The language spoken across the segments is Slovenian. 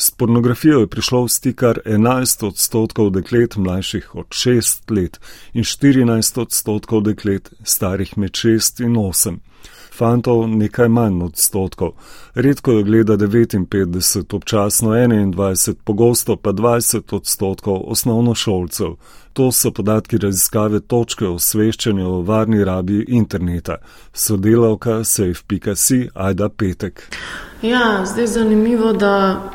S pornografijo je prišlo v stik kar 11 odstotkov deklet mlajših od 6 let in 14 odstotkov deklet starih med 6 in 8 fantov nekaj manj odstotkov. Redko jo gleda 59, občasno 21, pogosto pa 20 odstotkov osnovnošolcev. To so podatki raziskave točke osveščanja o varni rabi interneta. Sodelavka Safe.si Aida Petek. Ja, zdaj je zanimivo, da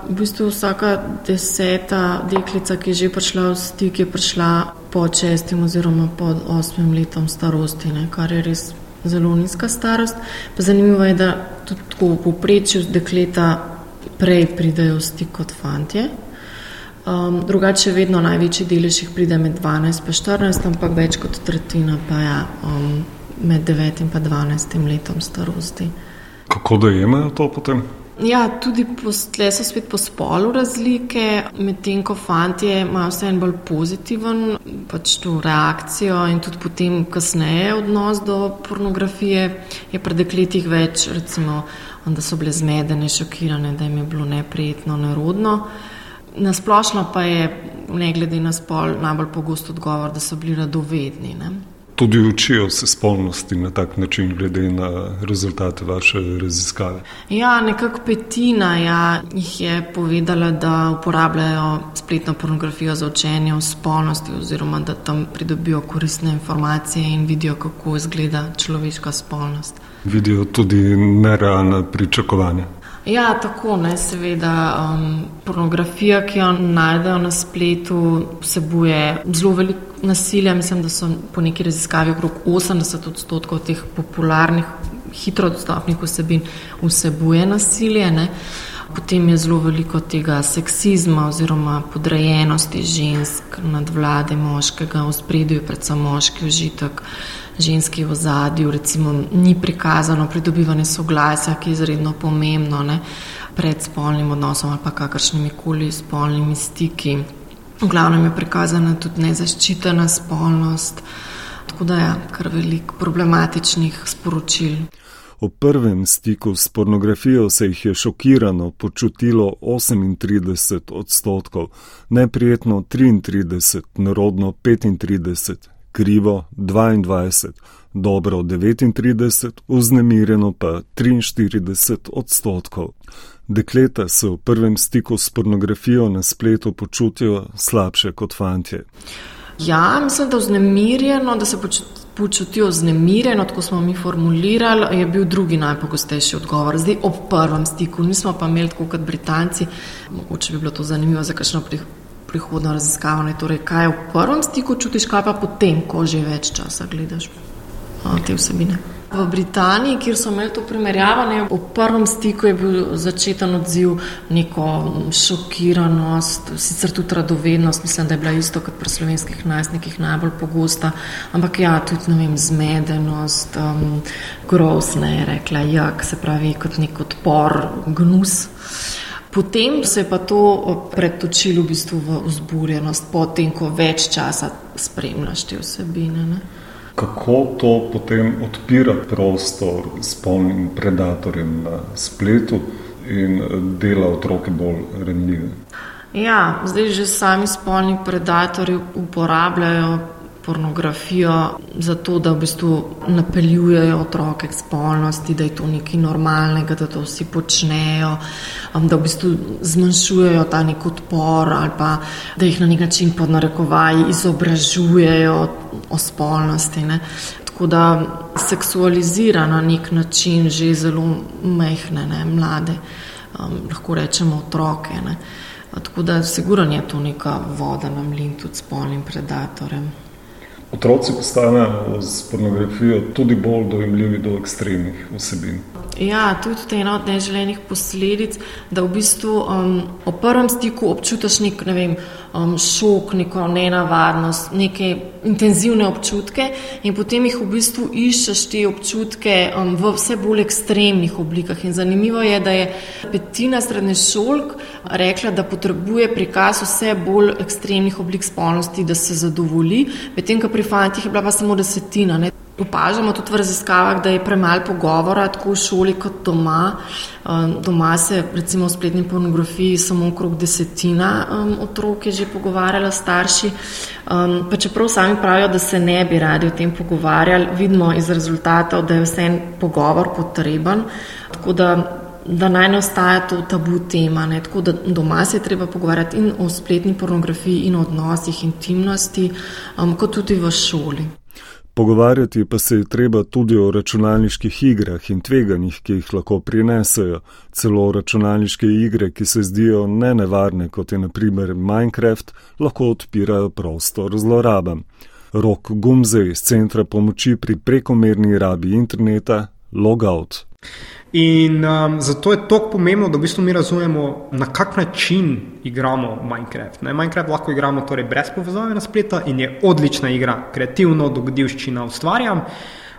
v bistvu vsaka deseta deklica, ki je že prišla v stik, je prišla pod šestim oziroma pod osmim letom starosti, ne, kar je res zelo nizka starost. Pa zanimivo je, da tudi v povprečju dekleta prej pridejo v stik kot fantje. Um, drugače, vedno največji delež jih pride med 12 in 14, ampak več kot tretjina pa je ja, um, med 9 in 12 letom starosti. Kako dojemajo to potem? Ja, tudi tle so spet po spolu razlike, medtem ko fantje imajo vse en bolj pozitiven pač to reakcijo in tudi potem kasneje odnos do pornografije, je pri dekletih več, recimo, da so bile zmedene, šokirane, da jim je bilo neprijetno, nerodno. Nasplošno pa je, ne glede na spol, najbolj pogost odgovor, da so bili radovedni. Ne? Tudi učijo se spolnosti na tak način, glede na rezultate vaše raziskave. Ja, nekako petina ja, jih je povedala, da uporabljajo spletno pornografijo za učenje o spolnosti, oziroma da tam pridobijo koristne informacije in vidijo, kako izgleda človeška spolnost. Vidijo tudi nerealne pričakovanja. Ja, tako ne, seveda. Um, pornografija, ki jo najdejo na spletu, vsebuje zelo veliko nasilja. Mislim, da so po neki raziskavi okrog 80 odstotkov teh popularnih, hitro dostopnih vsebin vsebuje nasilje. Ne. Potem je zelo veliko tega seksizma oziroma podrejenosti žensk, nadvlade moškega, v spredju je predvsem moški užitek ženski v zadju, recimo ni prikazano pridobivanje soglasja, ki je izredno pomembno ne, pred spolnim odnosom ali pa kakršnimi koli spolnimi stiki. V glavnem je prikazana tudi nezaščitena spolnost, tako da je ja, kar velik problematičnih sporočil. O prvem stiku s pornografijo se jih je šokirano počutilo 38 odstotkov, neprijetno 33, narodno 35, krivo 22, dobro 39, vznemirjeno pa 43 odstotkov. Dekleta se v prvem stiku s pornografijo na spletu počutijo slabše kot fantje. Ja, mislim, da vznemirjeno, da se počutijo vznemirjeno, tako smo mi formulirali, je bil drugi najpogostejši odgovor. Zdaj ob prvem stiku nismo pa imeli tako kot Britanci, mogoče bi bilo to zanimivo za kakšno prihodnost prihodno raziskavo. Torej, kaj v prvem stiku čutiš, kaj pa potem, ko že več časa gledaš o, te vsebine. V Britaniji, kjer so imeli to primerjavanje, v prvem stiku je bil začeten odziv neko šokiranost, sicer tudi radovednost, mislim, da je bila isto kot pri slovenskih najstnikih najbolj pogosta, ampak ja, tudi ne vem, zmedenost, um, grozne rekla, jak se pravi kot nek odpor, gnus. Potem se je pa to pretočilo v bistvu v vzburjenost, potem, ko več časa spremljaš te vsebine. Ne? Kako to potem odpira prostor spolnim predatorjem na spletu in dela otroke bolj renljive? Ja, zdaj že sami spolni predatori uporabljajo pornografijo, zato da v bistvu napeljujejo otroke k spolnosti, da je to nekaj normalnega, da to vsi počnejo, um, da v bistvu zmanjšujejo ta nek odpor ali pa da jih na nek način pod narekovaji izobražujejo o spolnosti. Ne. Tako da seksualizira na nek način že zelo mehne, ne, mlade, um, lahko rečemo otroke. Ne. Tako da, sigurno je to neka voda na mlin tudi spolnim predatorjem. Otroci postanejo s pornografijo tudi bolj dojemljivi do ekstremnih vsebin. Ja, to je tudi ena od neželenih posledic, da v bistvu um, v prvem stiku občutiš nek ne vem, um, šok, neko nenavadnost, neke intenzivne občutke, in potem jih v bistvu iščeš te občutke um, v vse bolj ekstremnih oblikah. In zanimivo je, da je petina srednje šolk rekla, da potrebuje prikaz vse bolj ekstremnih oblik spolnosti, da se zadovolji, medtem ko pri pri fantih je bila pa samo desetina. Ne. Opažamo tudi v raziskavah, da je premalo pogovora, tako v šoli kot doma. Um, doma se, recimo, v spletni pornografiji samo okrog desetina um, otrok je že pogovarjala starši. Um, pa čeprav sami pravijo, da se ne bi radi o tem pogovarjali, vidimo iz rezultatov, da je vse en pogovor potreben. Tako da da naj ne ostaja to tabu tema. Ne? Tako da doma se je treba pogovarjati in o spletni pornografiji, in o odnosih, intimnosti, um, kot tudi v šoli. Pogovarjati pa se je treba tudi o računalniških igrah in tveganjih, ki jih lahko prinesejo. Celo računalniške igre, ki se zdijo ne nevarne, kot je naprimer Minecraft, lahko odpirajo prostor zlorabam. Rok Gumze iz Centra pomoči pri prekomerni rabi interneta Logout. In um, zato je tako pomembno, da v bistvu mi razumemo, na kak način igramo Minecraft. Ne? Minecraft lahko igramo torej brez povezave na spletu in je odlična igra, kreativno, dogodivščina ustvarjam.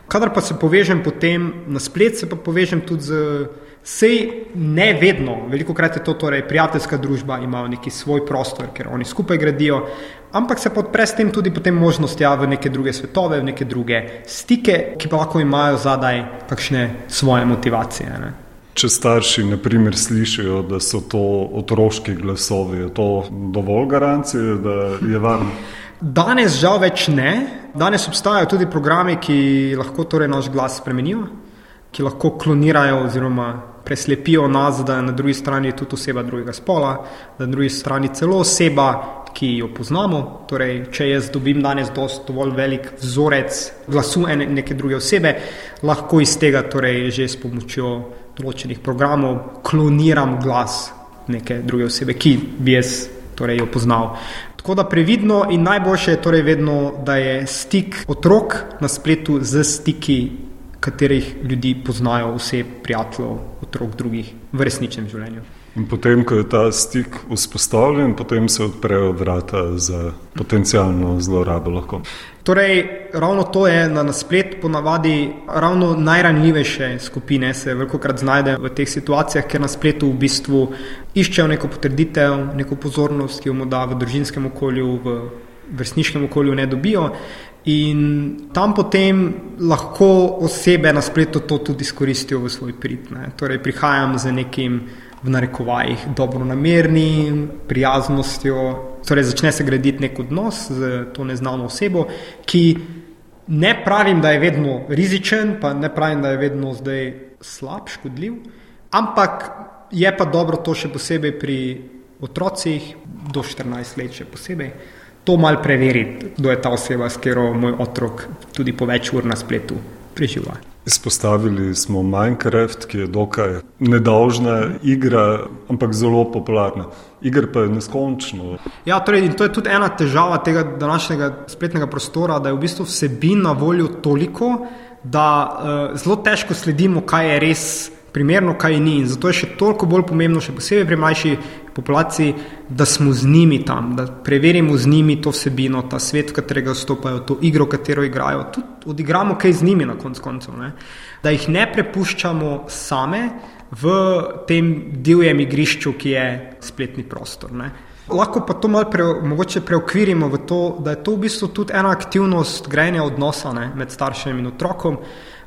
Kadar pa se povežem potem na splet, se pa povežem tudi z. Sej ne vedno, veliko krat je to torej prijateljska družba, imajo neki svoj prostor, ker oni skupaj gradijo, ampak se podpre s tem tudi potem možnost ja, v neke druge svetove, v neke druge stike, ki pa lahko imajo zadaj kakšne svoje motivacije. Ne. Če starši, na primer, slišijo, da so to otroški glasovi, je to dovolj garancije, da je varno? Danes žal več ne. Danes obstajajo tudi programi, ki lahko torej naš glas spremenijo, ki lahko klonirajo oziroma preslepijo nas, da je na drugi strani tudi oseba drugega spola, da je na drugi strani celo oseba, ki jo poznamo. Torej, če jaz dobim danes dovolj velik vzorec glasu ene, neke druge osebe, lahko iz tega torej, že s pomočjo določenih programov kloniram glas neke druge osebe, ki bi jaz torej, jo poznal. Tako da previdno in najboljše je torej vedno, da je stik otrok na spletu z stiki, katerih ljudi poznajo vse prijateljev, otrok drugih v resničnem življenju. In potem, ko je ta stik vzpostavljen, potem se odprejo vrata za potencijalno zlorabo. Lahko. Torej, ravno to je na, na splet ponavadi ravno najranjivejše skupine se veliko krat znajdejo v teh situacijah, ker na spletu v bistvu iščejo neko potrditev, neko pozornost, ki jo mu da v družinskem okolju, v vrstniškem okolju ne dobijo. In tam potem lahko osebe na spletu to tudi izkoristijo v svoj prid. Torej, prihajam z nekim v narekovajih dobro namerni, prijaznostjo. Torej, začne se graditi nek odnos z to neznano osebo, ki ne pravim, da je vedno rizičen, pa ne pravim, da je vedno zdaj slab, škodljiv, ampak je pa dobro to še posebej pri otrocih do 14 let, še posebej. To mal preveriti, kdo je ta oseba, s katero moj otrok tudi po več ur na spletu preživa. Izpostavili smo Minecraft, ki je dokaj nedolžna igra, ampak zelo popularna. Igra pa je neskončno. Ja, torej, to je tudi ena težava tega današnjega spletnega prostora, da je v bistvu vsebin na voljo toliko, da uh, zelo težko sledimo, kaj je res primerno, kaj ni. In zato je še toliko bolj pomembno, še posebej pri mlajši populaciji, da smo z njimi tam, da preverimo z njimi to vsebino, ta svet, v katerega vstopajo, to igro, katero igrajo, tudi odigramo kaj z njimi na konc koncev. Ne? Da jih ne prepuščamo same v tem divjem igrišču, ki je spletni prostor. Ne? Lahko pa to malo pre, preokvirimo v to, da je to v bistvu tudi ena aktivnost grejenja odnosa ne, med staršem in otrokom.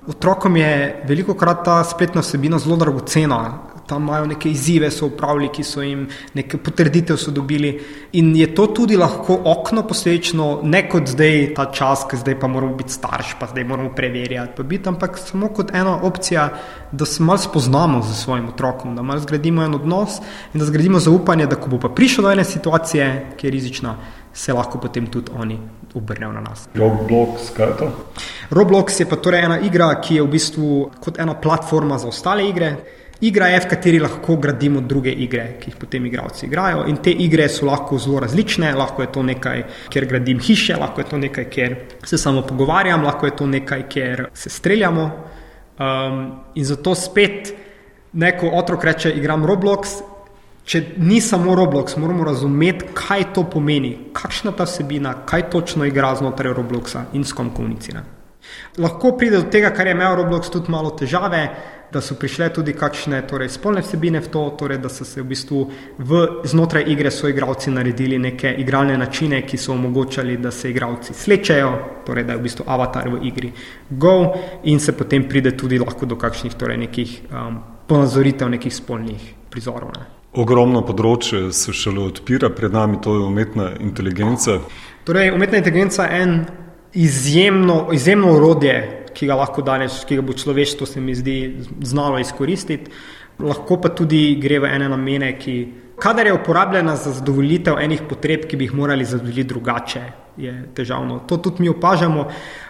Otrokom je veliko krat ta spletna vsebina zelo dragocena. Tam imajo neke izzive, so upravili, ki so jim nekaj potrditev dobili. In je to tudi lahko okno, posledično, ne kot zdaj ta čas, ki zdaj pa moramo biti starši, pa zdaj moramo preverjati, biti, ampak samo kot ena opcija, da se malo spoznamo z svojim otrokom, da malo zgradimo en odnos in da zgradimo zaupanje, da ko bo pa prišlo do ene situacije, ki je rizična, se lahko potem tudi oni obrnejo na nas. Roblox, kaj je to? Roblox je pa torej ena igra, ki je v bistvu kot ena platforma za ostale igre. Igra je, v kateri lahko gradimo druge igre, ki jih potem igravci igrajo. In te igre so lahko zelo različne. Lahko je to nekaj, kjer gradim hiše, lahko je to nekaj, kjer se samo pogovarjam, lahko je to nekaj, kjer se streljamo. Um, in zato spet neko otrok reče: Igram Roblox, Če ni samo Roblox, moramo razumeti, kaj to pomeni, kakšna ta vsebina, kaj točno igra znotraj Robloxa in s kom komunicira. Lahko pride do tega, kar je imel Roblox tudi malo težave, da so prišle tudi kakšne torej, spolne vsebine v to, torej, da so se v bistvu v, znotraj igre so igravci naredili neke igralne načine, ki so omogočali, da se igravci slečejo, torej, da je v bistvu avatar v igri Go in se potem pride tudi lahko do kakšnih torej, nekih um, ponazoritev nekih spolnih prizorov. Ne. Ogromno področje se šele odpira, pred nami to je umetna inteligenca. Torej, umetna inteligenca je en izjemno, izjemno urodje, ki ga lahko danes, ki ga bo človeštvo, se mi zdi, znalo izkoristiti. Lahko pa tudi gre v ene namene, ki, kadar je uporabljena za zadovoljitev enih potreb, ki bi jih morali zadovoljiti drugače, je težavno. To tudi mi opažamo.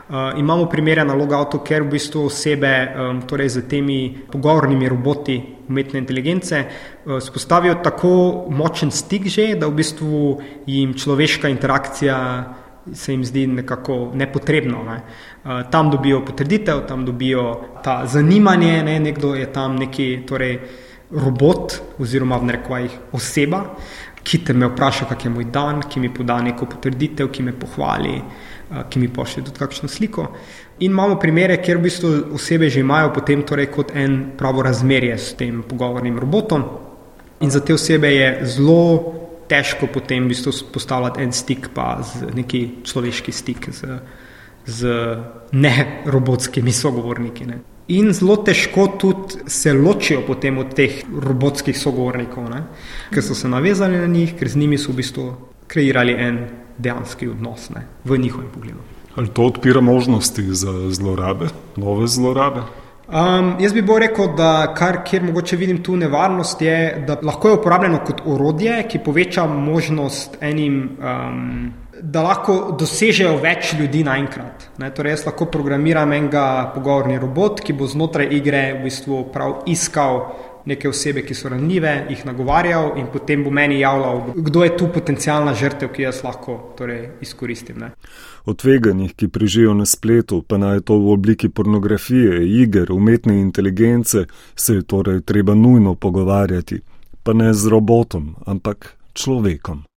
Uh, imamo primere na logoutu, ker v bistvu osebe um, torej z temi pogovornimi roboti umetne inteligence uh, spostavijo tako močen stik že, da v bistvu jim človeška interakcija se jim zdi nekako nepotrebno. Ne. Uh, tam dobijo potrditev, tam dobijo ta zanimanje, ne. nekdo je tam neki torej, robot oziroma v nerekvajih oseba, ki te me vpraša, kak je moj dan, ki mi poda neko potrditev, ki me pohvali, uh, ki mi pošlje tudi kakšno sliko. In imamo primere, kjer v bistvu osebe že imajo potem torej kot en pravo razmerje s tem pogovornim robotom. In za te osebe je zelo težko potem v bistvu postavljati en stik, pa neki človeški stik z, z ne robotskimi sogovorniki. Ne. In zelo težko tudi se ločijo potem od teh robotskih sogovornikov, ne, ker so se navezali na njih, ker z njimi so v bistvu kreirali en dejanski odnos ne, v njihovem pogledu. Ali to odpira možnosti za zlorabe, nove zlorabe? Um, jaz bi bolj rekel, da kar kjer mogoče vidim tu nevarnost, je, da lahko je uporabljeno kot orodje, ki poveča možnost enim, um, da lahko dosežejo več ljudi naenkrat. Torej, jaz lahko programiram enega pogovorni robot, ki bo znotraj igre v bistvu prav iskal neke osebe, ki so ranljive, jih nagovarjal in potem bo meni javljal, kdo je tu potencijalna žrtev, ki jaz lahko torej, izkoristim. Ne. O tveganjih, ki prežijo na spletu, pa naj to v obliki pornografije, iger, umetne inteligence, se je torej treba nujno pogovarjati, pa ne z robotom, ampak človekom.